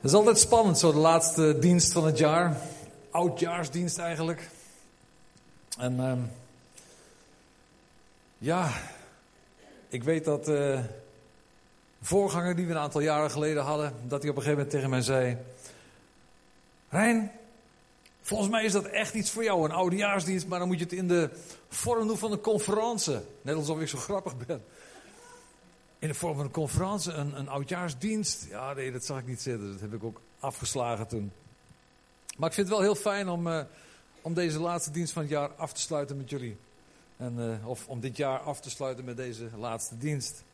Het is altijd spannend, zo de laatste dienst van het jaar. Oudjaarsdienst eigenlijk. En ehm, ja, ik weet dat de voorganger die we een aantal jaren geleden hadden, dat hij op een gegeven moment tegen mij zei: Rijn, volgens mij is dat echt iets voor jou, een oudejaarsdienst, maar dan moet je het in de vorm doen van een conferentie. Net alsof ik zo grappig ben. In de vorm van een conferentie, een, een oudjaarsdienst. Ja, nee, dat zag ik niet zitten. Dat heb ik ook afgeslagen toen. Maar ik vind het wel heel fijn om, uh, om deze laatste dienst van het jaar af te sluiten met jullie. En, uh, of om dit jaar af te sluiten met deze laatste dienst.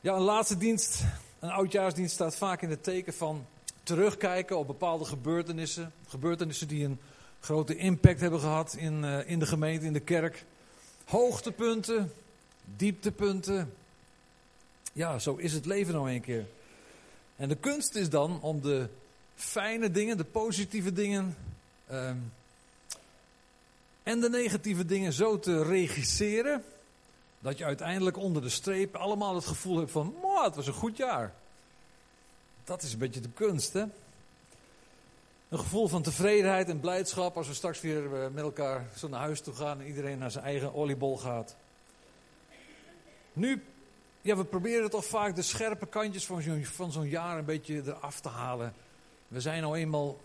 Ja, een laatste dienst, een oudjaarsdienst staat vaak in het teken van terugkijken op bepaalde gebeurtenissen. Gebeurtenissen die een grote impact hebben gehad in, uh, in de gemeente, in de kerk. Hoogtepunten, dieptepunten. Ja, zo is het leven nou een keer. En de kunst is dan om de fijne dingen, de positieve dingen um, en de negatieve dingen zo te regisseren dat je uiteindelijk onder de streep allemaal het gevoel hebt van, het was een goed jaar. Dat is een beetje de kunst, hè? Een gevoel van tevredenheid en blijdschap als we straks weer eh, met elkaar zo naar huis toe gaan en iedereen naar zijn eigen oliebol gaat. Nu, ja, we proberen toch vaak de scherpe kantjes van zo'n, van zo'n jaar een beetje eraf te halen. We zijn nou eenmaal,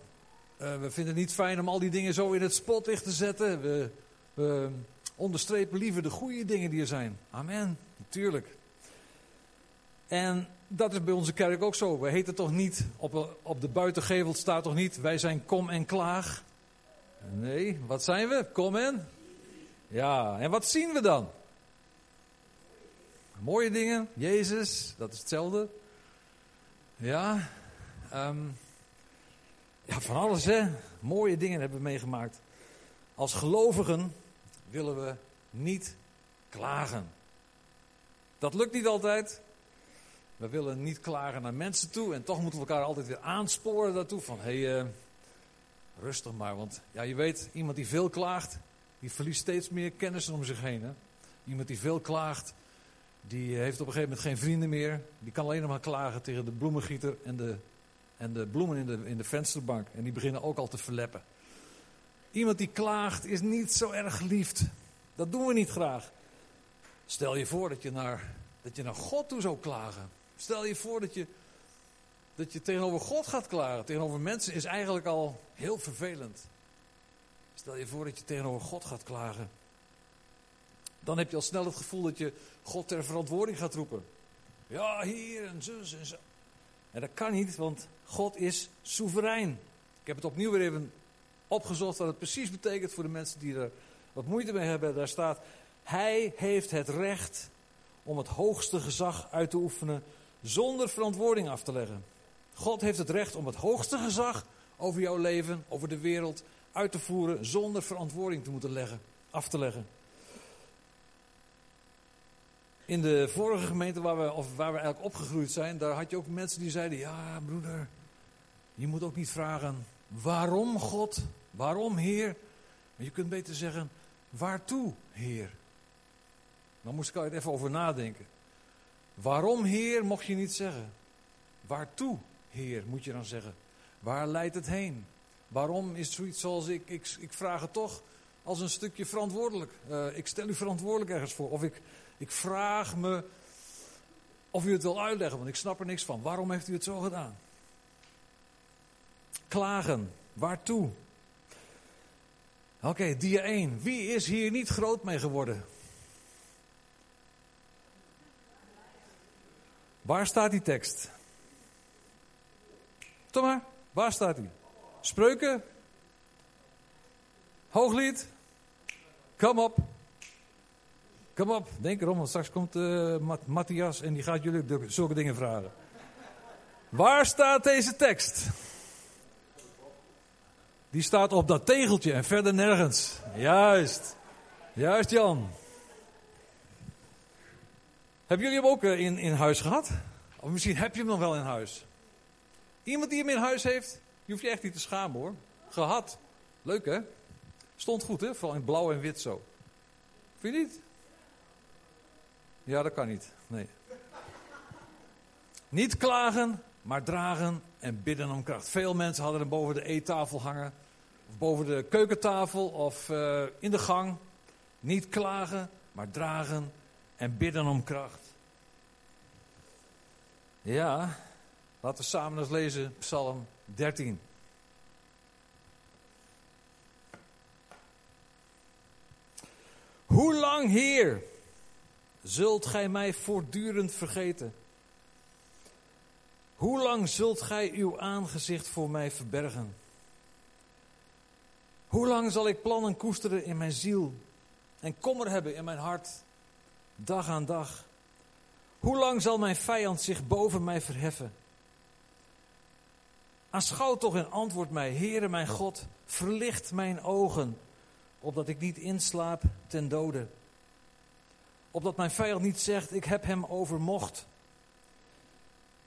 uh, we vinden het niet fijn om al die dingen zo in het spotlicht te zetten. We, we onderstrepen liever de goede dingen die er zijn. Amen, natuurlijk. En dat is bij onze kerk ook zo. We heten toch niet, op, op de buitengevel staat toch niet, wij zijn kom en klaag. Nee, wat zijn we? Kom en? Ja, en wat zien we dan? Mooie dingen, Jezus, dat is hetzelfde. Ja, um, ja, van alles hè. Mooie dingen hebben we meegemaakt. Als gelovigen willen we niet klagen. Dat lukt niet altijd. We willen niet klagen naar mensen toe. En toch moeten we elkaar altijd weer aansporen daartoe. Van hé, uh, rustig maar. Want ja, je weet, iemand die veel klaagt, die verliest steeds meer kennis om zich heen. Hè? Iemand die veel klaagt, die heeft op een gegeven moment geen vrienden meer. Die kan alleen nog maar klagen tegen de bloemengieter en de, en de bloemen in de, in de vensterbank. En die beginnen ook al te verleppen. Iemand die klaagt is niet zo erg geliefd. Dat doen we niet graag. Stel je voor dat je naar, dat je naar God toe zou klagen. Stel je voor dat je, dat je tegenover God gaat klagen. Tegenover mensen is eigenlijk al heel vervelend. Stel je voor dat je tegenover God gaat klagen. Dan heb je al snel het gevoel dat je God ter verantwoording gaat roepen. Ja, hier en zus en zo. En dat kan niet, want God is soeverein. Ik heb het opnieuw weer even opgezocht wat het precies betekent voor de mensen die er wat moeite mee hebben. Daar staat, hij heeft het recht om het hoogste gezag uit te oefenen zonder verantwoording af te leggen. God heeft het recht om het hoogste gezag over jouw leven, over de wereld, uit te voeren zonder verantwoording te moeten leggen, af te leggen. In de vorige gemeente waar we, of waar we eigenlijk opgegroeid zijn, daar had je ook mensen die zeiden: Ja, broeder, je moet ook niet vragen waarom God, waarom Heer. Maar je kunt beter zeggen: Waartoe, Heer? Dan moest ik er even over nadenken. Waarom, Heer, mocht je niet zeggen. Waartoe, Heer, moet je dan zeggen. Waar leidt het heen? Waarom is zoiets zoals ik, ik, ik vraag het toch als een stukje verantwoordelijk. Uh, ik stel u verantwoordelijk ergens voor. Of ik, ik vraag me of u het wil uitleggen, want ik snap er niks van. Waarom heeft u het zo gedaan? Klagen, waartoe? Oké, dia 1. Wie is hier niet groot mee geworden? Waar staat die tekst? Tom maar, waar staat die? Spreuken? Hooglied? Kom op. Kom op, denk erom, want straks komt uh, Matthias en die gaat jullie zulke dingen vragen. Waar staat deze tekst? Die staat op dat tegeltje en verder nergens. Juist. Juist, Jan. Hebben jullie hem ook eh, in, in huis gehad? Of misschien heb je hem nog wel in huis. Iemand die hem in huis heeft, je hoeft je echt niet te schamen hoor. Gehad. Leuk hè? Stond goed hè? Vooral in blauw en wit zo. Vind je niet? Ja, dat kan niet. Nee. Niet klagen, maar dragen en bidden om kracht. Veel mensen hadden hem boven de eettafel hangen, of boven de keukentafel of uh, in de gang. Niet klagen, maar dragen en bidden om kracht. Ja, laten we samen eens lezen Psalm 13. Hoe lang, Heer, zult gij mij voortdurend vergeten? Hoe lang zult gij uw aangezicht voor mij verbergen? Hoe lang zal ik plannen koesteren in mijn ziel en kommer hebben in mijn hart, dag aan dag? Hoe lang zal mijn vijand zich boven mij verheffen? Aanschouw toch en antwoord mij, Heere mijn God, verlicht mijn ogen, opdat ik niet inslaap ten dode. Opdat mijn vijand niet zegt, ik heb hem overmocht.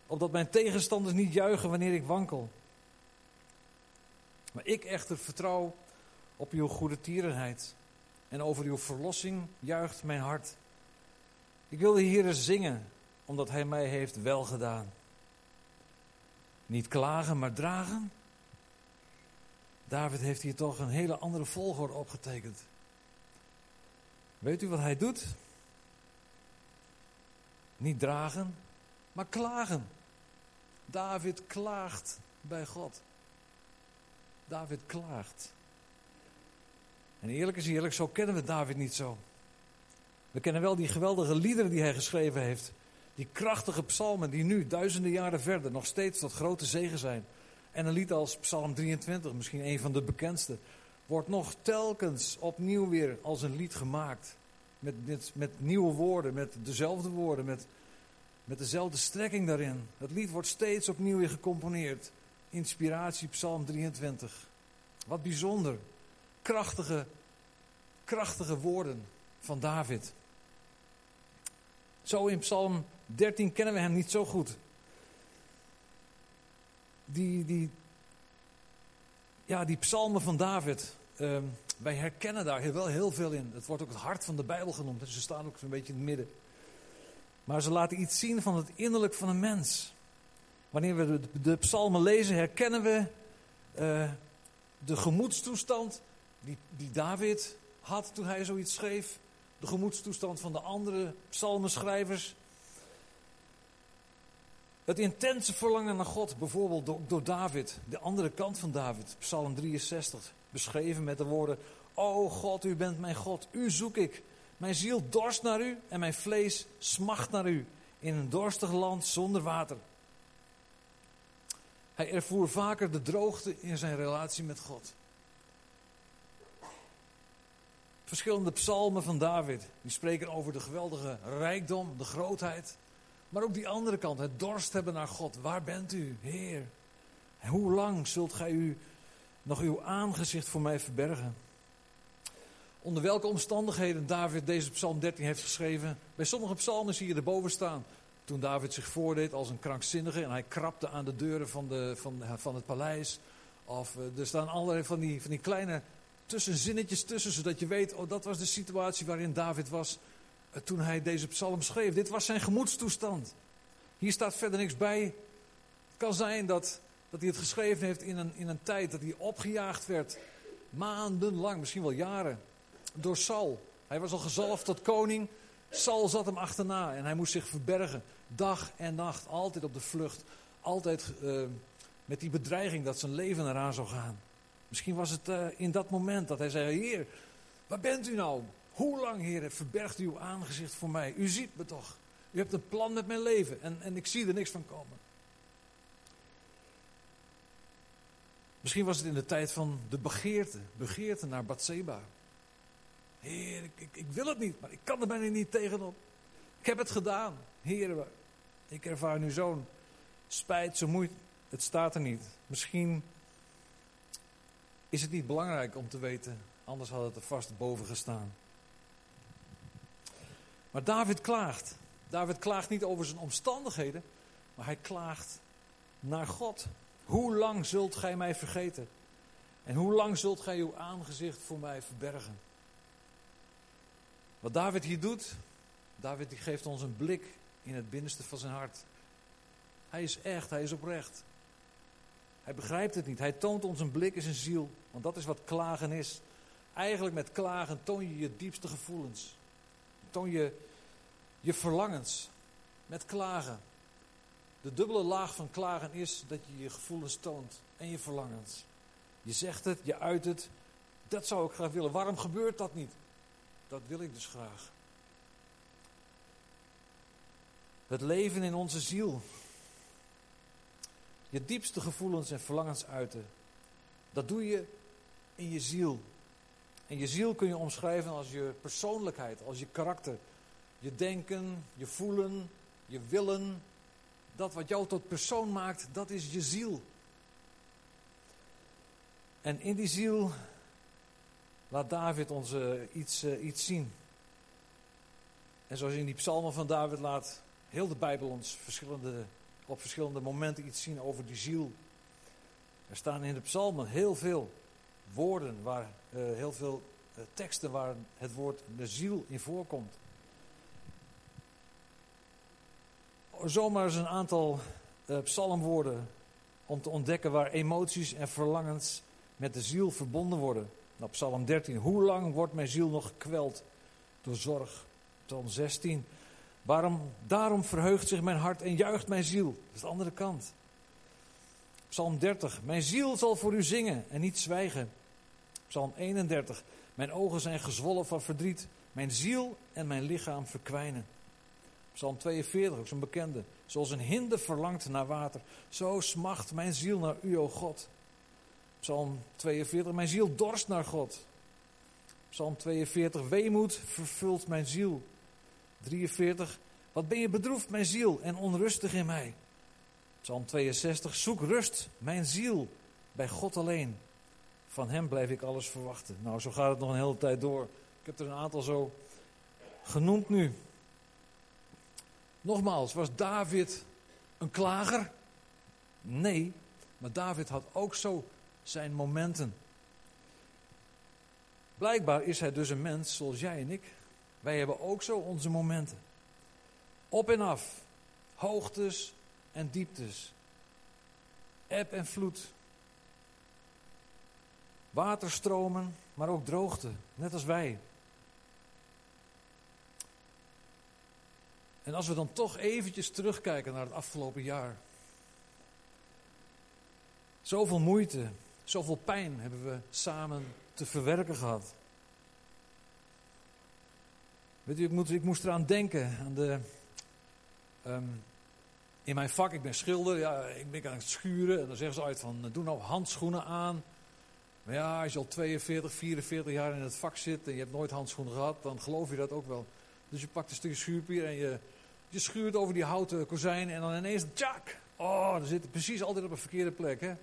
Opdat mijn tegenstanders niet juichen wanneer ik wankel. Maar ik echter vertrouw op uw goede tierenheid. En over uw verlossing juicht mijn hart. Ik wil de Heer zingen, omdat Hij mij heeft welgedaan. Niet klagen, maar dragen. David heeft hier toch een hele andere volgorde opgetekend. Weet u wat hij doet? Niet dragen, maar klagen. David klaagt bij God. David klaagt. En eerlijk is eerlijk, zo kennen we David niet zo. We kennen wel die geweldige liederen die hij geschreven heeft. Die krachtige psalmen die nu, duizenden jaren verder, nog steeds tot grote zegen zijn. En een lied als Psalm 23, misschien een van de bekendste, wordt nog telkens opnieuw weer als een lied gemaakt. Met, met, met nieuwe woorden, met dezelfde woorden, met, met dezelfde strekking daarin. Het lied wordt steeds opnieuw gecomponeerd. Inspiratie, Psalm 23. Wat bijzonder. Krachtige, krachtige woorden van David. Zo in Psalm 13 kennen we hem niet zo goed. Die, die, ja, die psalmen van David, uh, wij herkennen daar wel heel veel in. Het wordt ook het hart van de Bijbel genoemd, dus ze staan ook zo'n beetje in het midden. Maar ze laten iets zien van het innerlijk van een mens. Wanneer we de, psalmen lezen, herkennen we uh, de gemoedstoestand die, die David had toen hij zoiets schreef de gemoedstoestand van de andere psalmenschrijvers. Het intense verlangen naar God, bijvoorbeeld door, door David, de andere kant van David, Psalm 63, beschreven met de woorden: O God, u bent mijn God, u zoek ik. Mijn ziel dorst naar u en mijn vlees smacht naar u in een dorstig land zonder water. Hij ervoer vaker de droogte in zijn relatie met God. verschillende psalmen van David. Die spreken over de geweldige rijkdom, de grootheid. Maar ook die andere kant, het dorst hebben naar God. Waar bent u, Heer? Hoe lang zult gij u nog uw aangezicht voor mij verbergen? Onder welke omstandigheden David deze psalm 13 heeft geschreven. Bij sommige psalmen zie je erboven staan. Toen David zich voordeed als een krankzinnige en hij krapte aan de deuren van, de, van, van het paleis. Of eh, er staan allerlei van die, van die kleine tussen zinnetjes tussen, zodat je weet, oh dat was de situatie waarin David was eh, toen hij deze psalm schreef. Dit was zijn gemoedstoestand. Hier staat verder niks bij. Het kan zijn dat, dat hij het geschreven heeft in een, in een tijd dat hij opgejaagd werd. Maandenlang, misschien wel jaren. Door Saul. Hij was al gezalfd tot koning. Saul zat hem achterna en hij moest zich verbergen. Dag en nacht, altijd op de vlucht. Altijd uh, met die bedreiging dat zijn leven eraan zou gaan. Misschien was het uh, in dat moment dat hij zei: Heer, waar bent u nou? Hoe lang, Heer, verbergt u uw aangezicht voor mij? U ziet me toch? U hebt een plan met mijn leven en, en ik zie er niks van komen. Misschien was het in de tijd van de begeerte, begeerte naar Bathseba. Heer, ik, ik, wil het niet, maar ik kan er bijna niet tegenop. Ik heb het gedaan. Heer, ik ervaar nu zo'n spijt, zo moeite. Het staat er niet. Misschien is het niet belangrijk om te weten, anders had het er vast boven gestaan. Maar David klaagt. David klaagt niet over zijn omstandigheden, maar hij klaagt naar God. Hoe lang zult gij mij vergeten? En hoe lang zult gij uw aangezicht voor mij verbergen? Wat David hier doet, David die geeft ons een blik in het binnenste van zijn hart. Hij is echt, hij is oprecht. Hij begrijpt het niet. Hij toont ons een blik in zijn ziel. Want dat is wat klagen is. Eigenlijk met klagen toon je je diepste gevoelens. Toon je je verlangens. Met klagen. De dubbele laag van klagen is dat je je gevoelens toont en je verlangens. Je zegt het, je uit het. Dat zou ik graag willen. Waarom gebeurt dat niet? Dat wil ik dus graag. Het leven in onze ziel. Je diepste gevoelens en verlangens uiten. Dat doe je in je ziel. En je ziel kun je omschrijven als je persoonlijkheid, als je karakter. Je denken, je voelen, je willen. Dat wat jou tot persoon maakt, dat is je ziel. En in die ziel laat David ons uh, iets, uh, iets zien. En zoals in die psalmen van David laat heel de Bijbel ons verschillende, op verschillende momenten iets zien over die ziel. Er staan in de psalmen heel veel woorden, waar, uh, heel veel teksten waar het woord de ziel in voorkomt. Zomaar eens een aantal psalmwoorden om te ontdekken waar emoties en verlangens met de ziel verbonden worden. Nou, Psalm 13. Hoe lang wordt mijn ziel nog gekweld door zorg? Psalm 16. Waarom, daarom verheugt zich mijn hart en juicht mijn ziel. Dat is de andere kant. Psalm 30. Mijn ziel zal voor u zingen en niet zwijgen. Psalm 31. Mijn ogen zijn gezwollen van verdriet. Mijn ziel en mijn lichaam verkwijnen. Psalm 42, ook zo'n bekende. Zoals een hinde verlangt naar water, zo smacht mijn ziel naar u, o God. Psalm 42, mijn ziel dorst naar God. Psalm 42, weemoed vervult mijn ziel. 43, wat ben je bedroefd, mijn ziel, en onrustig in mij. Psalm 62, zoek rust, mijn ziel, bij God alleen. Van hem blijf ik alles verwachten. Nou, zo gaat het nog een hele tijd door. Ik heb er een aantal zo genoemd nu. Nogmaals, was David een klager? Nee, maar David had ook zo zijn momenten. Blijkbaar is hij dus een mens zoals jij en ik. Wij hebben ook zo onze momenten. Op en af. Hoogtes en dieptes. Eb en vloed. Waterstromen, maar ook droogte. Net als wij. En als we dan toch eventjes terugkijken naar het afgelopen jaar. Zoveel moeite, Zoveel pijn hebben we samen te verwerken gehad. Weet u, ik, ik moest eraan denken. Aan de, ehm, in mijn vak, ik ben schilder, ja, ik ben aan het schuren. En dan zeggen ze uit van, doe nou handschoenen aan. Maar ja, als je al 42, 44 jaar in het vak zit en je hebt nooit handschoenen gehad, dan geloof je dat ook wel. Dus je pakt een stukje schuurpier en je, je schuurt over die houten kozijnen en dan ineens, tjak! Oh, dan zit het precies altijd op een verkeerde plek, hè.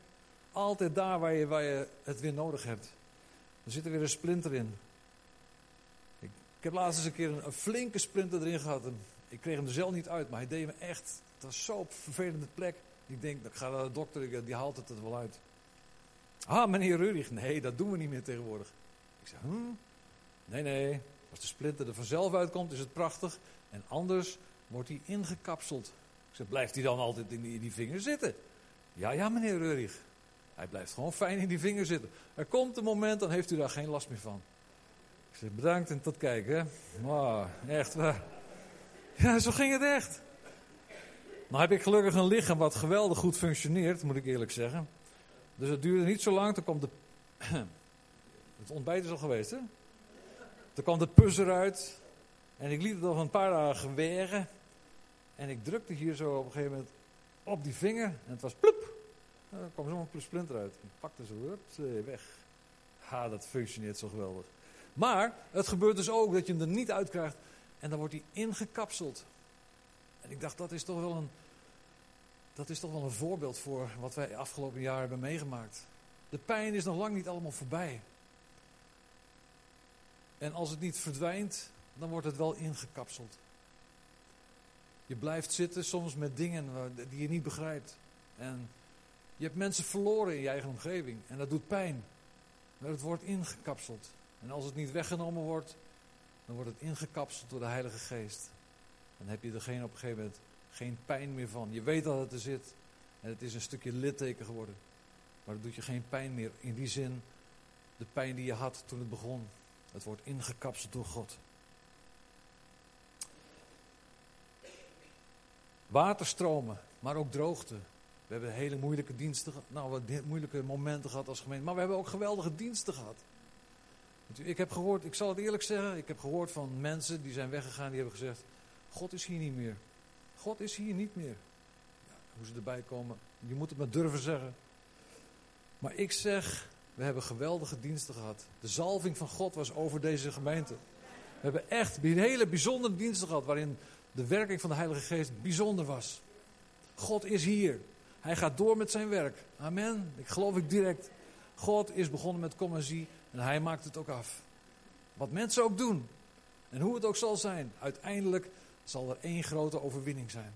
Altijd daar waar je, waar je het weer nodig hebt. Er zit er weer een splinter in. Ik, heb laatst eens een keer een, flinke splinter erin gehad. En ik kreeg hem er zelf niet uit, maar hij deed me echt. Het was zo op een vervelende plek. Ik denk, ik ga naar de dokter, die haalt het er wel uit. Ah, meneer Rurig, nee, dat doen we niet meer tegenwoordig. Ik zeg, hm? Nee, nee, als de splinter er vanzelf uitkomt, is het prachtig. En anders wordt hij ingekapseld. Ik zeg, blijft hij dan altijd in die, in die vinger zitten? Ja, ja, meneer Rurig. Hij blijft gewoon fijn in die vinger zitten. Er komt een moment, dan heeft u daar geen last meer van. Ik zeg bedankt en tot kijken. Maar echt waar. Ja, zo ging het echt. Nou heb ik gelukkig een lichaam wat geweldig goed functioneert, moet ik eerlijk zeggen. Dus het duurde niet zo lang, toen kwam de... Het ontbijt is al geweest, hè? Toen kwam de pus eruit. En ik liet het nog een paar dagen wegen. En ik drukte hier zo op een gegeven moment op die vinger. En het was ploep. Dan kwam zo'n splinter uit. Ik pakte ze hup, weg. Ha, dat functioneert zo geweldig. Maar het gebeurt dus ook dat je hem er niet uitkrijgt en dan wordt hij ingekapseld. En ik dacht, dat is toch wel een, dat is toch wel een voorbeeld voor wat wij afgelopen jaar hebben meegemaakt. De pijn is nog lang niet allemaal voorbij. En als het niet verdwijnt, dan wordt het wel ingekapseld. Je blijft zitten soms met dingen die je niet begrijpt. En je hebt mensen verloren in je eigen omgeving en dat doet pijn. Maar het wordt ingekapseld. En als het niet weggenomen wordt, dan wordt het ingekapseld door de Heilige Geest. Dan heb je degene op een gegeven moment geen pijn meer van. Je weet dat het er zit en het is een stukje litteken geworden. Maar het doet je geen pijn meer. In die zin, de pijn die je had toen het begon. Het wordt ingekapseld door God. Waterstromen, maar ook droogte. We hebben hele moeilijke diensten, nou, wat moeilijke momenten gehad als gemeente. Maar we hebben ook geweldige diensten gehad. Ik heb gehoord, ik zal het eerlijk zeggen, ik heb gehoord van mensen die zijn weggegaan, die hebben gezegd: God is hier niet meer. God is hier niet meer. Ja, hoe ze erbij komen, je moet het maar durven zeggen. Maar ik zeg, we hebben geweldige diensten gehad. De zalving van God was over deze gemeente. We hebben echt hele bijzondere diensten gehad waarin de werking van de Heilige Geest bijzonder was. God is hier. Hij gaat door met zijn werk. Amen. Ik geloof ik direct. God is begonnen met zie en hij maakt het ook af. Wat mensen ook doen en hoe het ook zal zijn, uiteindelijk zal er één grote overwinning zijn.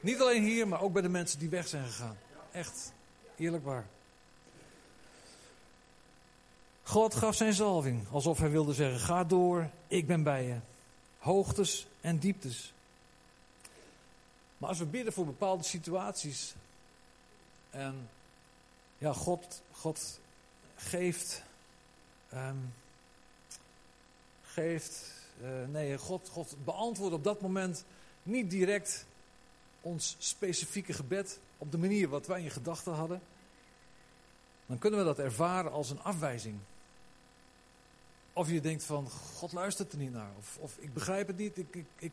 Niet alleen hier, maar ook bij de mensen die weg zijn gegaan. Echt, eerlijk waar. God gaf zijn zalving, alsof hij wilde zeggen: Ga door, ik ben bij je. Hoogtes en dieptes. Maar als we bidden voor bepaalde situaties. En ja, God, God geeft. Um, geeft. Uh, nee, God, God beantwoordt op dat moment niet direct ons specifieke gebed op de manier wat wij in gedachten hadden. Dan kunnen we dat ervaren als een afwijzing. Of je denkt van, God luistert er niet naar. Of, of ik begrijp het niet, ik, ik, ik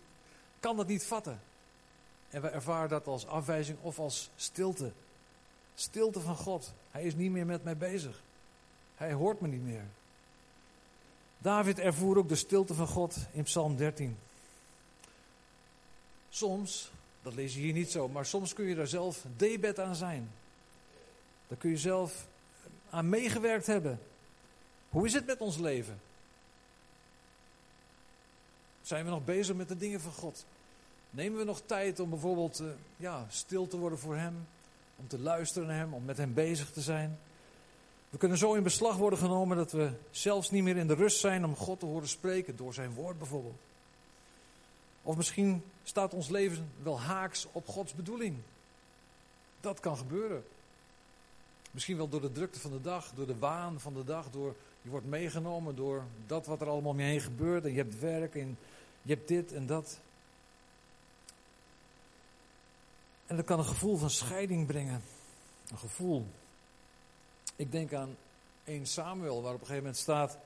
kan dat niet vatten. En we ervaren dat als afwijzing of als stilte. Stilte van God. Hij is niet meer met mij bezig. Hij hoort me niet meer. David ervoer ook de stilte van God in Psalm 13. Soms, dat lees je hier niet zo, maar soms kun je daar zelf debet aan zijn. Daar kun je zelf aan meegewerkt hebben. Hoe is het met ons leven? Zijn we nog bezig met de dingen van God? Nemen we nog tijd om bijvoorbeeld uh, ja, stil te worden voor Hem? Om te luisteren naar Hem, om met Hem bezig te zijn? We kunnen zo in beslag worden genomen dat we zelfs niet meer in de rust zijn om God te horen spreken, door Zijn woord bijvoorbeeld. Of misschien staat ons leven wel haaks op Gods bedoeling. Dat kan gebeuren. Misschien wel door de drukte van de dag, door de waan van de dag, door je wordt meegenomen door dat wat er allemaal om je heen gebeurt. En je hebt werk en je hebt dit en dat. En dat kan een gevoel van scheiding brengen. Een gevoel. Ik denk aan 1 Samuel, waar op een gegeven moment staat.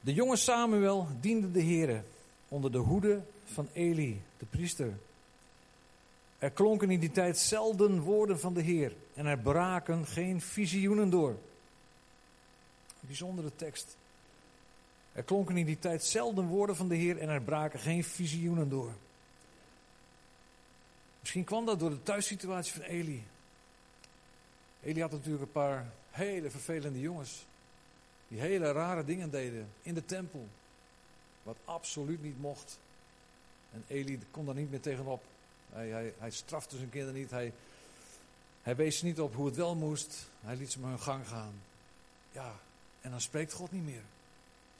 De jonge Samuel diende de Here onder de hoede van Eli, de priester. Er klonken in die tijd zelden woorden van de Heer en er braken geen visioenen door. Een bijzondere tekst. Er klonken in die tijd zelden woorden van de Heer en er braken geen visioenen door. Misschien kwam dat door de thuissituatie van Eli. Eli had natuurlijk een paar hele vervelende jongens. Die hele rare dingen deden in de tempel. Wat absoluut niet mocht. En Eli kon daar niet meer tegenop. Hij, hij, hij strafte zijn kinderen niet. Hij, hij wees niet op hoe het wel moest. Hij liet ze maar hun gang gaan. Ja, en dan spreekt God niet meer.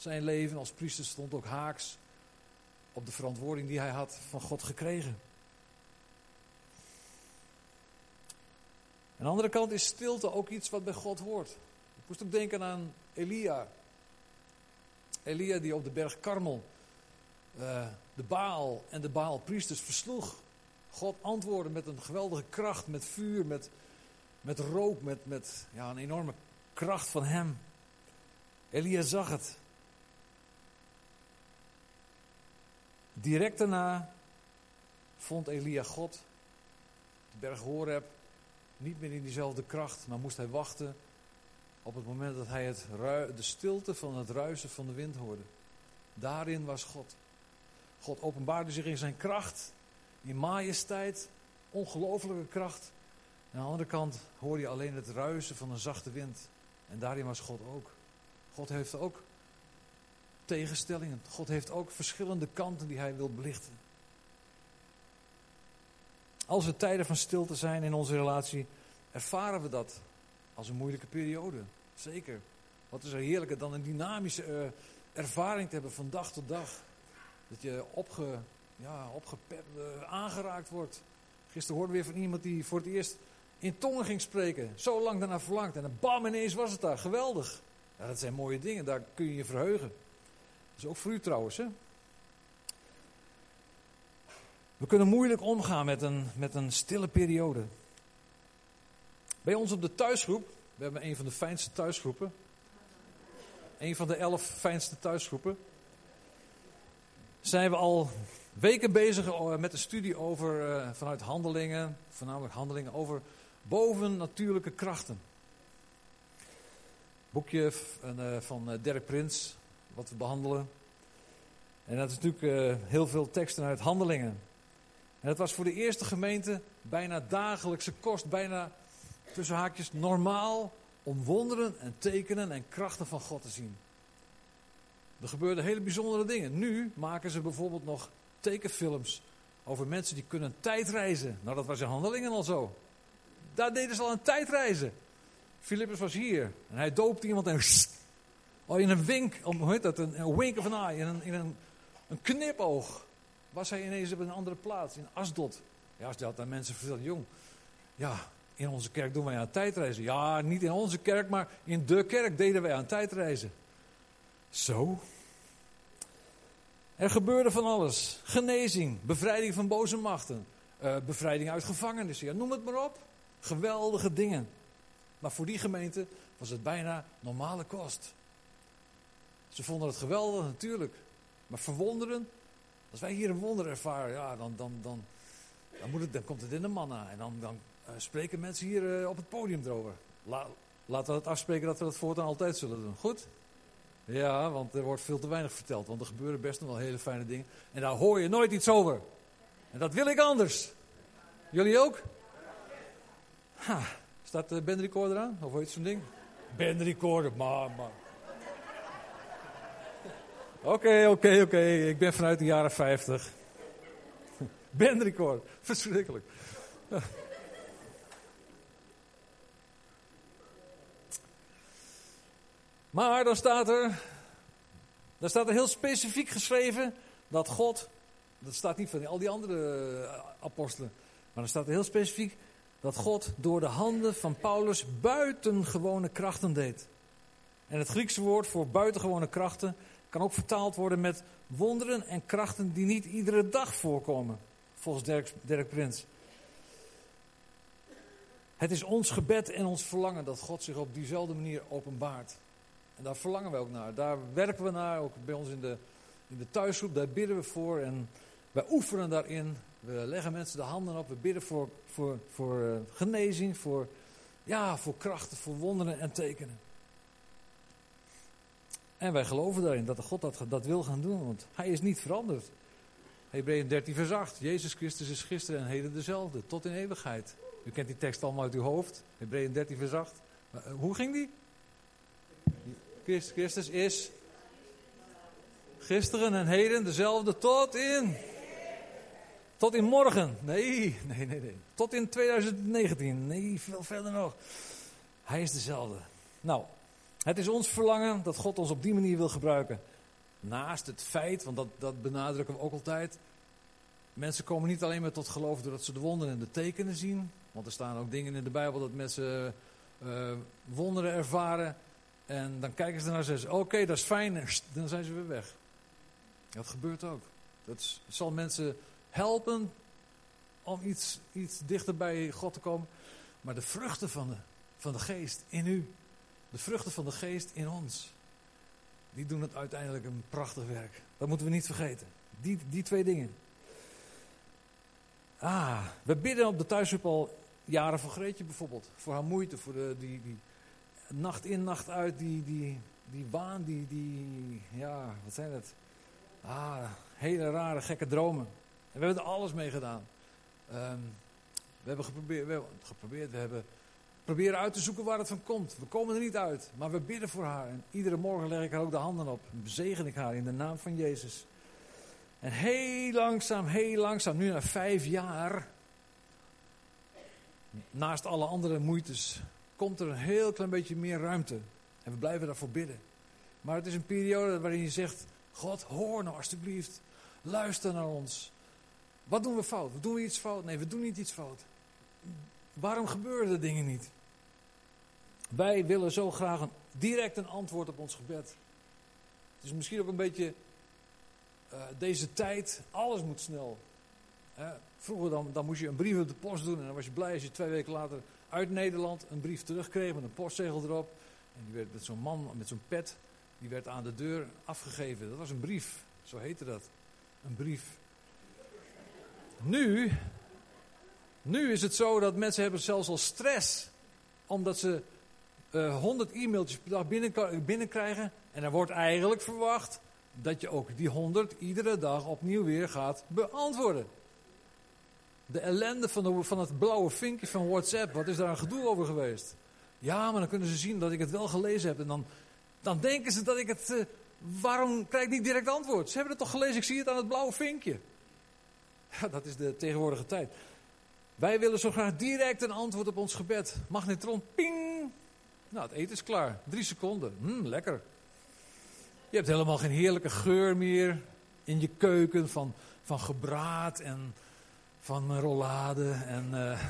Zijn leven als priester stond ook haaks op de verantwoording die hij had van God gekregen. Aan de andere kant is stilte ook iets wat bij God hoort. Ik moest ook denken aan Elia. Elia die op de berg Karmel uh, de Baal en de Baalpriesters versloeg. God antwoordde met een geweldige kracht, met vuur, met, met rook, met, met ja, een enorme kracht van hem. Elia zag het. Direct daarna vond Elia God. De berg Horeb niet meer in diezelfde kracht, maar moest hij wachten op het moment dat hij het de stilte van het ruisen van de wind hoorde. Daarin was God. God openbaarde zich in zijn kracht, in majesteit, ongelofelijke kracht. Aan de andere kant hoorde je alleen het ruisen van een zachte wind. En daarin was God ook. God heeft ook tegenstellingen. God heeft ook verschillende kanten die hij wil belichten. Als er tijden van stilte zijn in onze relatie, ervaren we dat als een moeilijke periode. Zeker. Wat is er heerlijker dan een dynamische uh, ervaring te hebben van dag tot dag. Dat je opge, ja, opgepept, uh, aangeraakt wordt. Gisteren hoorden we weer van iemand die voor het eerst in tongen ging spreken. Zo lang daarna verlangd. En dan bam, ineens was het daar. Geweldig. Dat zijn mooie dingen, daar kun je je verheugen. Is ook voor u trouwens, hè? We kunnen moeilijk omgaan met een, met een stille periode. Bij ons op de thuisgroep, we hebben een van de fijnste thuisgroepen. Een van de elf fijnste thuisgroepen. Zijn we al weken bezig eh, met een studie over, uh, vanuit handelingen, voornamelijk handelingen over bovennatuurlijke krachten. Boekje uh, van Dirk Prins, wat we behandelen. En dat is natuurlijk heel veel teksten uit handelingen. En het was voor de eerste gemeente bijna dagelijkse kost, bijna tussen haakjes normaal om wonderen en tekenen en krachten van God te zien. Er gebeurden hele bijzondere dingen. Nu maken ze bijvoorbeeld nog tekenfilms over mensen die kunnen tijdreizen. Nou, dat was in handelingen al zo. Daar deden ze al een tijdreizen. Filippus was hier en hij doopte iemand en oh, in een wink, hoe heet dat, een, een wink of eye, in een, in een, een knipoog was hij ineens op een andere plaats, in Asdod. Ja, als dat aan mensen vertelt, jong, ja, in onze kerk doen wij aan tijdreizen. Ja, niet in onze kerk, maar in de kerk deden wij aan tijdreizen. Zo. Er gebeurde van alles. Genezing, bevrijding van boze machten, uh, bevrijding uit gevangenissen. Ja, noem het maar op. Geweldige dingen. Maar voor die gemeente was het bijna normale kost. Ze vonden het geweldig natuurlijk. Maar verwonderen, als wij hier een wonder ervaren, ja, dan, dan, dan, dan, moet het, dan komt het in de manna. En dan, dan uh, spreken mensen hier uh, op het podium erover. La, laten we het afspreken dat we dat voortaan altijd zullen doen. Goed? Ja, want er wordt veel te weinig verteld. Want er gebeuren best nog wel hele fijne dingen. En daar hoor je nooit iets over. En dat wil ik anders. Jullie ook? Ha, staat de band recorder aan? Of iets zo'n ding? Band recorder, maar, maar. Oké, oké, oké. Ik ben vanuit de jaren 50. Band recorder. Verschrikkelijk. Maar dan staat er, dan staat er heel specifiek geschreven dat God, dat staat niet van al die andere eh, apostelen, maar dan staat er heel specifiek dat God door de handen van Paulus buitengewone krachten deed. En het Griekse woord voor buitengewone krachten kan ook vertaald worden met wonderen en krachten die niet iedere dag voorkomen, volgens Dirk, Dirk Prins. Het is ons gebed en ons verlangen dat God zich op diezelfde manier openbaart. En daar verlangen we ook naar. Daar werken we naar, ook bij ons in de, in de thuisgroep. Daar bidden we voor en wij oefenen daarin. We leggen mensen de handen op. We bidden voor, voor, voor uh, genezing, voor, ja, voor krachten, voor wonderen en tekenen. En wij geloven daarin dat God dat, dat wil gaan doen, want hij is niet veranderd. Hebreeën 13 vers 8. Jezus Christus is gisteren en heden dezelfde, tot in eeuwigheid. U kent die tekst allemaal uit uw hoofd. Hebreeën 13 vers 8. Maar, uh, hoe ging die? Christus is gisteren en heden dezelfde tot in. Tot in morgen. Nee, nee, nee, nee. Tot in 2019. Nee, veel verder nog. Hij is dezelfde. Nou, het is ons verlangen dat God ons op die manier wil gebruiken. Naast het feit, want dat, dat benadrukken we ook altijd. Mensen komen niet alleen maar tot geloof doordat ze de wonderen en de tekenen zien. Want er staan ook dingen in de Bijbel dat mensen uh, wonderen ervaren. En dan kijken ze naar en zeggen oké, dat is fijn. Dan zijn ze weer weg. Dat gebeurt ook. Dat zal mensen helpen om iets, iets dichter bij God te komen. Maar de vruchten van de, van de geest in u, de vruchten van de geest in ons, die doen het uiteindelijk een prachtig werk. Dat moeten we niet vergeten. Die, die twee dingen. Ah, we bidden op de thuisgroep al jaren voor Greetje bijvoorbeeld. Voor haar moeite, voor de, die, die, nacht in, nacht uit, die, die, die waan, die, die, ja, wat zijn het? Ah, hele rare, gekke dromen. En we hebben er alles mee gedaan. Um, we hebben geprobeerd, we hebben geprobeerd, we hebben proberen uit te zoeken waar het van komt. We komen er niet uit, maar we bidden voor haar. En iedere morgen leg ik haar ook de handen op. En bezegen ik haar in de naam van Jezus. En heel langzaam, heel langzaam, nu na vijf jaar, naast alle andere moeites, komt er een heel klein beetje meer ruimte. En we blijven daarvoor bidden. Maar het is een periode waarin je zegt: God, hoor nou alstublieft. Luister naar ons. Wat doen we fout? Doen we iets fout? Nee, we doen niet iets fout. Waarom gebeuren de dingen niet? Wij willen zo graag een, direct een antwoord op ons gebed. Het is misschien ook een beetje uh, deze tijd, alles moet snel. vroeger dan, dan moest je een brief op de post doen en dan was je blij als je twee weken later uit Nederland een brief terugkreeg met een postzegel erop. En die werd met zo'n man met zo'n pet, die werd aan de deur afgegeven. Dat was een brief, zo heette dat. Een brief. Nu, nu is het zo dat mensen hebben zelfs al stress. Omdat ze uh, eh, 100 e-mailtjes per dag binnen, binnenkrijgen. En er wordt eigenlijk verwacht dat je ook die 100 iedere dag opnieuw weer gaat beantwoorden. De ellende van, de, van het blauwe vinkje van WhatsApp, wat is daar een gedoe over geweest? Ja, maar dan kunnen ze zien dat ik het wel gelezen heb. En dan, dan denken ze dat ik het. Uh, waarom krijg ik niet direct antwoord? Ze hebben het toch gelezen, ik zie het aan het blauwe vinkje. Ja, dat is de tegenwoordige tijd. Wij willen zo graag direct een antwoord op ons gebed. Magnetron, ping. Nou, het eten is klaar. Drie seconden. Mmm, lekker. Je hebt helemaal geen heerlijke geur meer in je keuken van, van gebraad en van rollade. En, uh...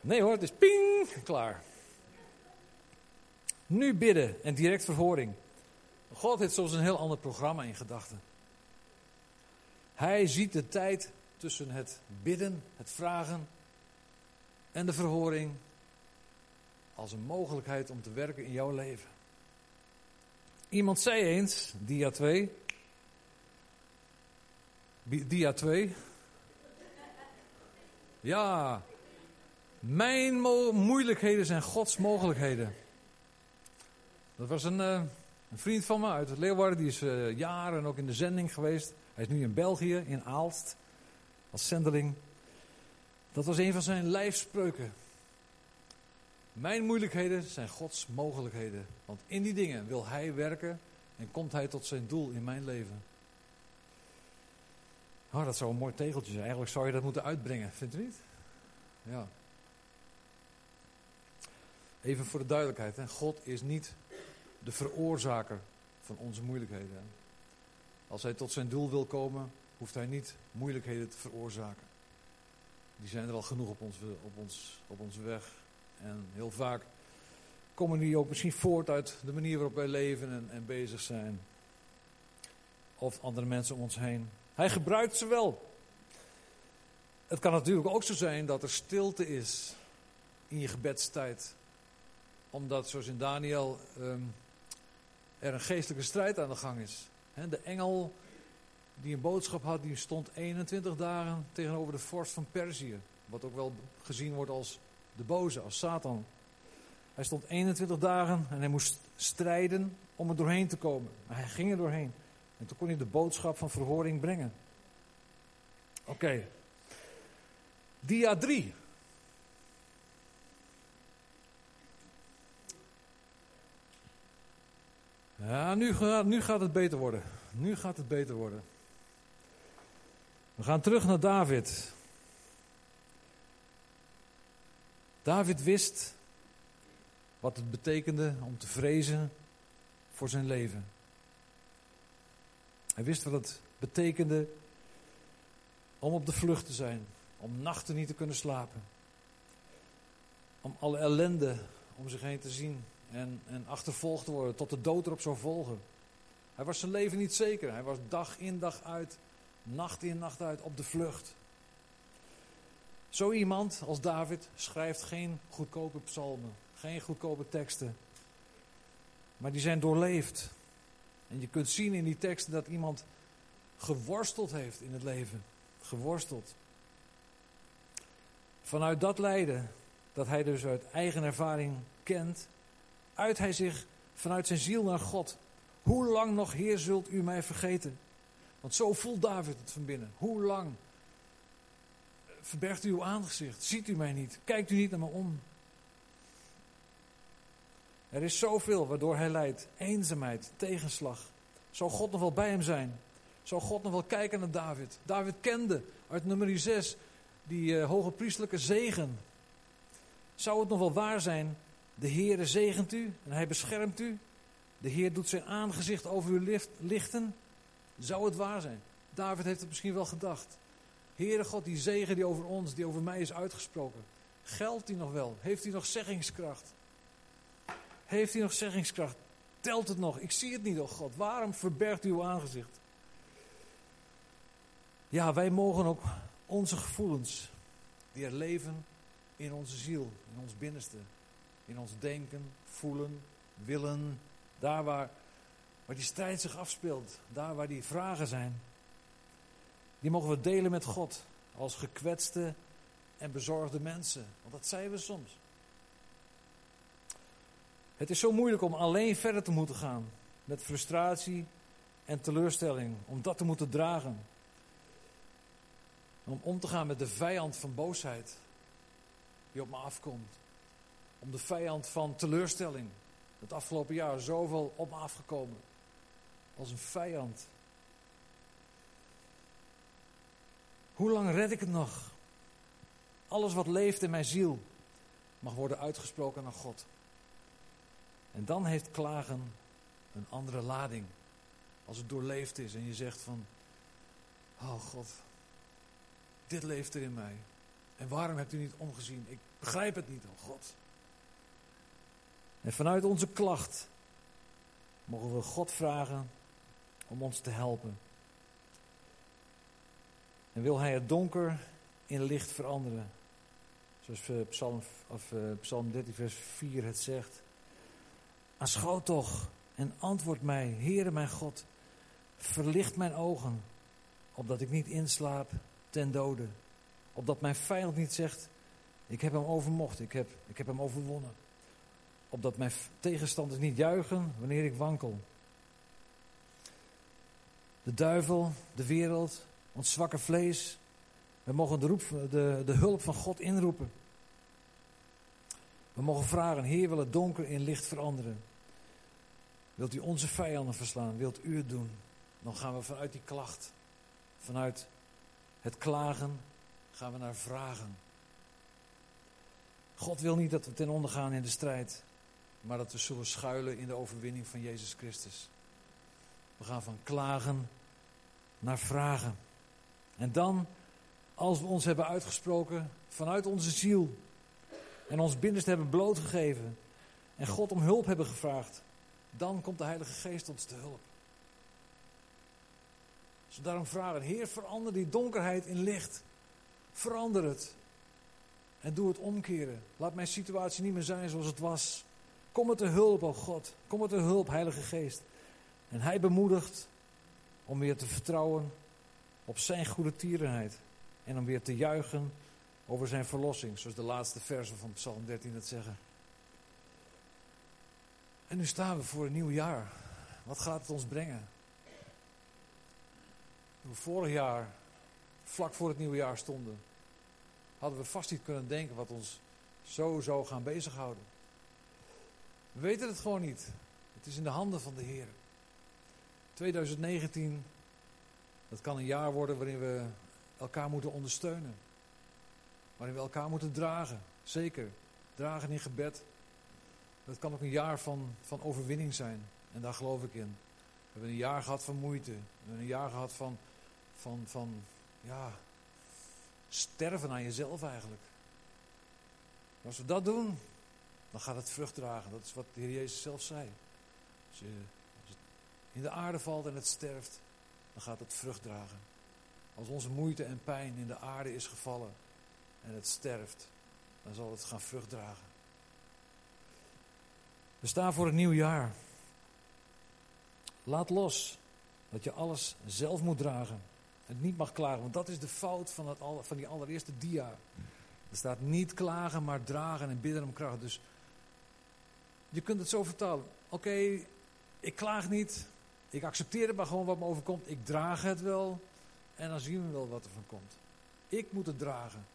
Nee hoor, het is ping, klaar. Nu bidden en direct verhoring. God heeft soms een heel ander programma in gedachten. Hij ziet de tijd tussen het bidden, het vragen en de verhoring als een mogelijkheid om te werken in jouw leven. Iemand zei eens, dia 2. Dia 2. Ja, mijn moeilijkheden zijn Gods mogelijkheden. Dat was een, uh, een vriend van me uit Leeuwarden, die is uh, jaren ook in de zending geweest. Hij is nu in België, in Aalst, als zendeling. Dat was een van zijn lijfspreuken. Mijn moeilijkheden zijn Gods mogelijkheden. Want in die dingen wil Hij werken en komt Hij tot zijn doel in mijn leven. Oh, dat zou een mooi tegeltje zijn. Eigenlijk zou je dat moeten uitbrengen, vindt u niet? Ja. Even voor de duidelijkheid. Hè. God is niet de veroorzaker van onze moeilijkheden. Als hij tot zijn doel wil komen, hoeft hij niet moeilijkheden te veroorzaken. Die zijn er al genoeg op, ons, op, ons, op onze weg. En heel vaak komen die ook misschien voort uit de manier waarop wij leven en, en bezig zijn. Of andere mensen om ons heen. Hij gebruikt ze wel. Het kan natuurlijk ook zo zijn dat er stilte is in je gebedstijd. Omdat, zoals in Daniel, ehm, er een geestelijke strijd aan de gang is. de engel die een boodschap had, die stond 21 dagen tegenover de vorst van Perzië. Wat ook wel gezien wordt als de boze, als Satan. Hij stond 21 dagen en hij moest strijden om er doorheen te komen. Maar hij ging er doorheen. En toen kon hij de boodschap van verhoring brengen. Oké. Dia 3. Ja, nu gaat, nu gaat het beter worden. Nu gaat het beter worden. We gaan terug naar David. David wist wat het betekende om te vrezen voor zijn leven. Hij wist wat het betekende om op de vlucht te zijn, om nachten niet te kunnen slapen, om alle ellende om zich heen te zien en, en achtervolgd te worden, tot de dood erop zou volgen. Hij was zijn leven niet zeker. Hij was dag in dag uit, nacht in nacht uit op de vlucht. Zo iemand als David schrijft geen goedkope psalmen, geen goedkope teksten. Maar die zijn doorleefd. En je kunt zien in die teksten dat iemand geworsteld heeft in het leven. Geworsteld. Vanuit dat lijden, dat hij dus uit eigen ervaring kent, uit hij zich vanuit zijn ziel naar God. Hoe lang nog, Heer, zult u mij vergeten? Want zo voelt David het van binnen. Hoe lang verbergt u uw aangezicht? Ziet u mij niet? Kijkt u niet naar me om? Er is zoveel waardoor hij lijdt. Eenzaamheid, tegenslag. Zou God nog wel bij hem zijn? Zou God nog wel kijken naar David? David kende uit nummer 6 die uh, hoge priestelijke zegen. Zou het nog wel waar zijn? De Heere zegent u en hij beschermt u. De Heer doet zijn aangezicht over u lichten. Zou het waar zijn? David heeft het misschien wel gedacht. Heere God, die zegen die over ons, die over mij is uitgesproken. Geldt die nog wel? Heeft hij nog zeggingskracht? Heeft hij nog zeggingskracht? Telt het nog? Ik zie het niet, oh God. Waarom verbergt u uw aangezicht? Ja, wij mogen ook onze gevoelens, die er leven in onze ziel, in ons binnenste, in ons denken, voelen, willen, daar waar, waar die strijd zich afspeelt, daar waar die vragen zijn, die mogen we delen met God als gekwetste en bezorgde mensen. Want dat zijn we soms. Het is zo moeilijk om alleen verder te moeten gaan met frustratie en teleurstelling, om dat te moeten dragen. Om om te gaan met de vijand van boosheid die op me afkomt. Om de vijand van teleurstelling. Het afgelopen jaar zoveel op me afgekomen. Als een vijand. Hoe lang red ik het nog? Alles wat leeft in mijn ziel mag worden uitgesproken naar God. En dan heeft klagen een andere lading. Als het doorleefd is en je zegt van, oh God, dit leeft er in mij. En waarom hebt u niet omgezien? Ik begrijp het niet, oh God. En vanuit onze klacht mogen we God vragen om ons te helpen. En wil Hij het donker in licht veranderen. Zoals eh, Psalm, of, uh, Psalm 13, vers 4 het zegt. Aanschouw toch en antwoord mij, Heere mijn God. Verlicht mijn ogen, opdat ik niet inslaap ten dode. Opdat mijn vijand niet zegt, ik heb hem overmocht, ik heb, ik heb hem overwonnen. Opdat mijn tegenstanders niet juichen wanneer ik wankel. De duivel, de wereld, ons zwakke vlees. We mogen de, roep, de, de hulp van God inroepen. We mogen vragen, Heer wil het donker in licht veranderen. Wilt u onze vijanden verslaan? Wilt u het doen? Dan gaan we vanuit die klacht, vanuit het klagen, gaan we naar vragen. God wil niet dat we ten onder gaan in de strijd, maar dat we zullen schuilen in de overwinning van Jezus Christus. We gaan van klagen naar vragen. En dan, als we ons hebben uitgesproken vanuit onze ziel en ons binnenste hebben blootgegeven en God om hulp hebben gevraagd, dan komt de Heilige Geest ons te hulp. Dus daarom vragen, Heer, verander die donkerheid in licht. Verander het. En doe het omkeren. Laat mijn situatie niet meer zijn zoals het was. Kom met de hulp, oh God. Kom met de hulp, Heilige Geest. En Hij bemoedigt om weer te vertrouwen op Zijn goede tierenheid. En om weer te juichen over Zijn verlossing. Zoals de laatste versen van Psalm 13 het zeggen. En nu staan we voor een nieuw jaar. Wat gaat het ons brengen? Toen we vorig jaar, vlak voor het nieuwe jaar stonden, hadden we vast niet kunnen denken wat ons zo zou gaan bezighouden. We weten het gewoon niet. Het is in de handen van de Heer. 2019, dat kan een jaar worden waarin we elkaar moeten ondersteunen. Waarin we elkaar moeten dragen. Zeker. Dragen in gebed. Dat kan ook een jaar van, van overwinning zijn. En daar geloof ik in. We hebben een jaar gehad van moeite. We hebben een jaar gehad van, van, van ja, sterven aan jezelf eigenlijk. als we dat doen, dan gaat het vrucht dragen. Dat is wat de Heer Jezus zelf zei. Als, je, in de aarde valt en het sterft, dan gaat het vrucht dragen. Als onze moeite en pijn in de aarde is gevallen en het sterft, dan zal het gaan vrucht dragen. We staan voor een nieuw jaar. Laat los dat je alles zelf moet dragen. En niet mag klagen, want dat is de fout van, het, van die allereerste dia. Er staat niet klagen, maar dragen en bidden om kracht. Dus je kunt het zo vertalen. Oké, ik klaag niet. Ik accepteer het maar gewoon wat me overkomt. Ik draag het wel. En dan zien we wel wat er van komt. Ik moet het dragen.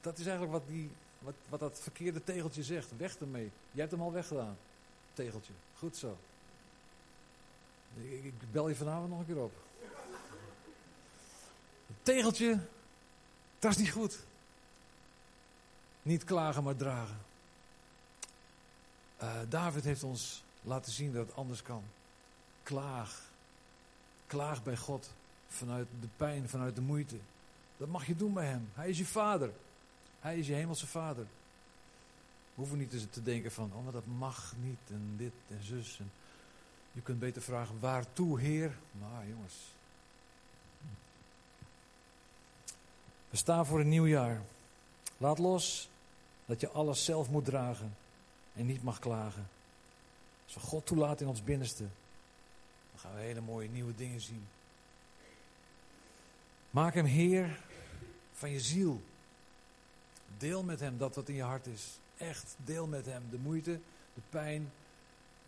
Dat is eigenlijk wat, die, wat, wat dat verkeerde tegeltje zegt. Weg ermee. Jij hebt hem al weggedaan. Tegeltje. Goed zo. Ik, bel je vanavond nog een keer op. Tegeltje, dat is niet goed. Niet klagen, maar dragen. Uh, David heeft ons laten zien dat het anders kan. Klaag. Klaag bij God. vanuit de pijn, vanuit de moeite. Dat mag je doen bij Hem. Hij is je vader. Hij is je hemelse vader. We hoeven niet te denken van, oh maar dat mag niet en dit en zus. Je kunt beter vragen, waartoe Heer? Maar jongens. We staan voor een nieuw jaar. Laat los dat je alles zelf moet dragen en niet mag klagen. Als God toelaat in ons binnenste, gaan we hele mooie nieuwe dingen zien. Maak hem Heer van je ziel. Deel met hem dat wat in je hart is. Echt, deel met hem de moeite, de pijn.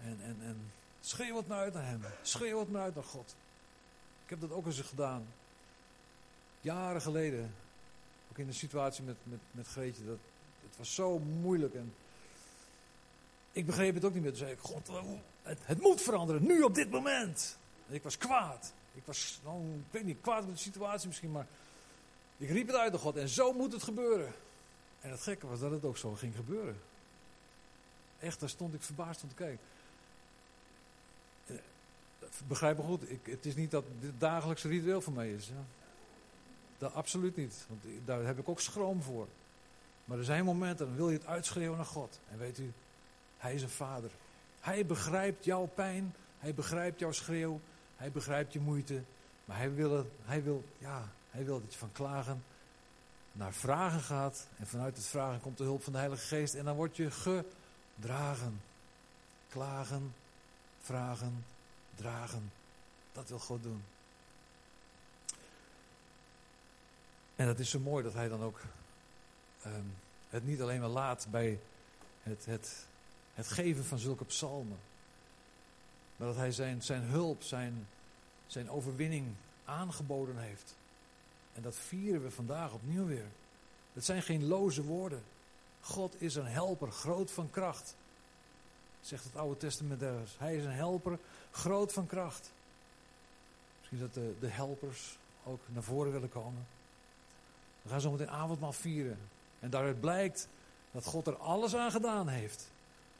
En, en, en schreeuw het uit naar hem. Schreeuw het maar uit naar God. Ik heb dat ook eens gedaan. Jaren geleden. Ook in de situatie met, met, met Greetje. Dat, het was zo moeilijk. En ik begreep het ook niet meer. Toen zei ik, God, het, moet veranderen. Nu op dit moment. En ik was kwaad. Ik was, nou, ik weet niet, kwaad met de situatie misschien, maar ik riep het uit naar God. En zo moet het gebeuren. En het gekke was dat het ook zo ging gebeuren. Echt, daar stond ik verbaasd om te kijken. Eh, begrijp me goed, ik, het is niet dat dit dagelijkse ritueel voor mij is. Ja. Dat absoluut niet, want daar heb ik ook schroom voor. Maar er zijn momenten, dan wil je het uitschreeuwen naar God. En weet u, Hij is een vader. Hij begrijpt jouw pijn, Hij begrijpt jouw schreeuw, Hij begrijpt je moeite. Maar Hij wil, hij wil, ja, hij wil dat je van klagen naar vragen gaat. En vanuit het vragen komt de hulp van de Heilige Geest. En dan word je gedragen. Klagen, vragen, dragen. Dat wil God doen. En dat is zo mooi dat hij dan ook ehm, het niet alleen maar laat bij het, het, het geven van zulke psalmen. Maar dat hij zijn, zijn hulp, zijn, zijn overwinning aangeboden heeft. En dat vieren we vandaag opnieuw weer. Het zijn geen loze woorden. God is een helper, groot van kracht. Zegt het Oude Testament ergens. Hij is een helper, groot van kracht. Misschien dat de, de helpers ook naar voren willen komen. We gaan zo meteen avondmaal vieren. En daaruit blijkt dat God er alles aan gedaan heeft.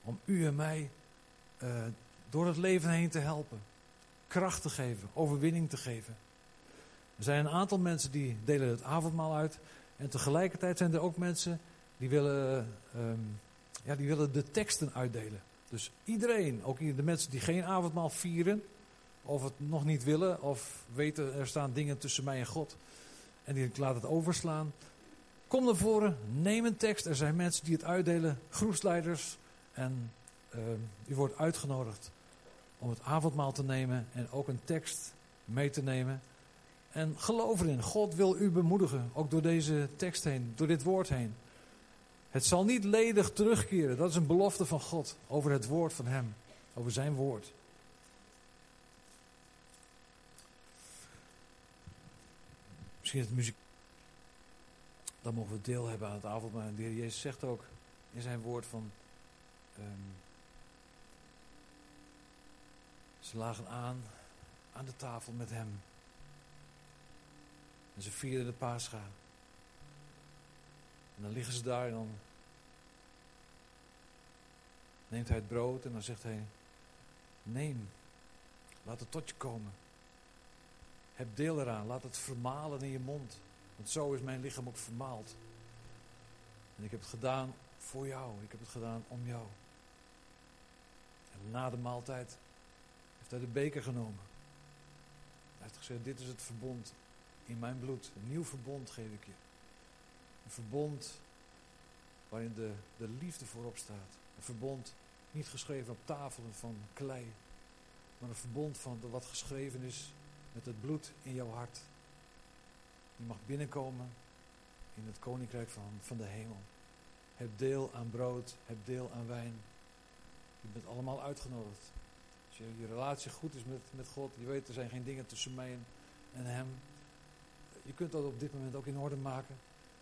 Om u en mij uh, door het leven heen te helpen. Kracht te geven, overwinning te geven. Er zijn een aantal mensen die delen het avondmaal uit. En tegelijkertijd zijn er ook mensen die willen, um, ja, die willen de teksten uitdelen. Dus iedereen, ook de mensen die geen avondmaal vieren, of het nog niet willen, of weten er staan dingen tussen mij en God. En die laat het overslaan. Kom naar voren, neem een tekst. Er zijn mensen die het uitdelen, groepsleiders. En uh, u wordt uitgenodigd om het avondmaal te nemen en ook een tekst mee te nemen. En geloof erin, God wil u bemoedigen, ook door deze tekst heen, door dit woord heen. Het zal niet ledig terugkeren, dat is een belofte van God over het woord van Hem, over Zijn woord. Misschien het muziek. Dan mogen we deel hebben aan het avondmaal. De Heer Jezus zegt ook in zijn woord van. Um, ze lagen aan aan de tafel met hem. En ze vierden de paascha. En dan liggen ze daar en dan neemt hij het brood en dan zegt hij: Neem, laat het tot je komen. Heb deel eraan, laat het vermalen in je mond. Want zo is mijn lichaam ook vermaald. En ik heb het gedaan voor jou, ik heb het gedaan om jou. Na de maaltijd heeft hij de beker genomen. Hij heeft gezegd: Dit is het verbond in mijn bloed. Een nieuw verbond geef ik je. Een verbond waarin de, de liefde voorop staat. Een verbond niet geschreven op tafelen van klei, maar een verbond van wat geschreven is met het bloed in jouw hart. Je mag binnenkomen in het koninkrijk van, van de hemel. Heb deel aan brood, heb deel aan wijn. Je bent allemaal uitgenodigd. Als je, je relatie goed is met, met God, je weet er zijn geen dingen tussen mij en, en hem. Je kunt dat op dit moment ook in orde maken.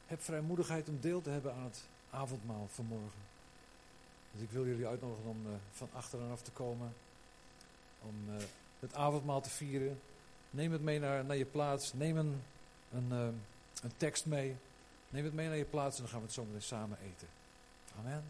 Heb vrijmoedigheid om deel te hebben aan het avondmaal vanmorgen. Dus ik wil jullie uitnodigen om uh, van achteraf te komen. Om uh, het avondmaal te vieren. Neem het mee naar, naar je plaats. Neem een, een, uh, een tekst mee. Neem het mee naar je plaats en dan gaan we het zo meteen samen eten. Amen.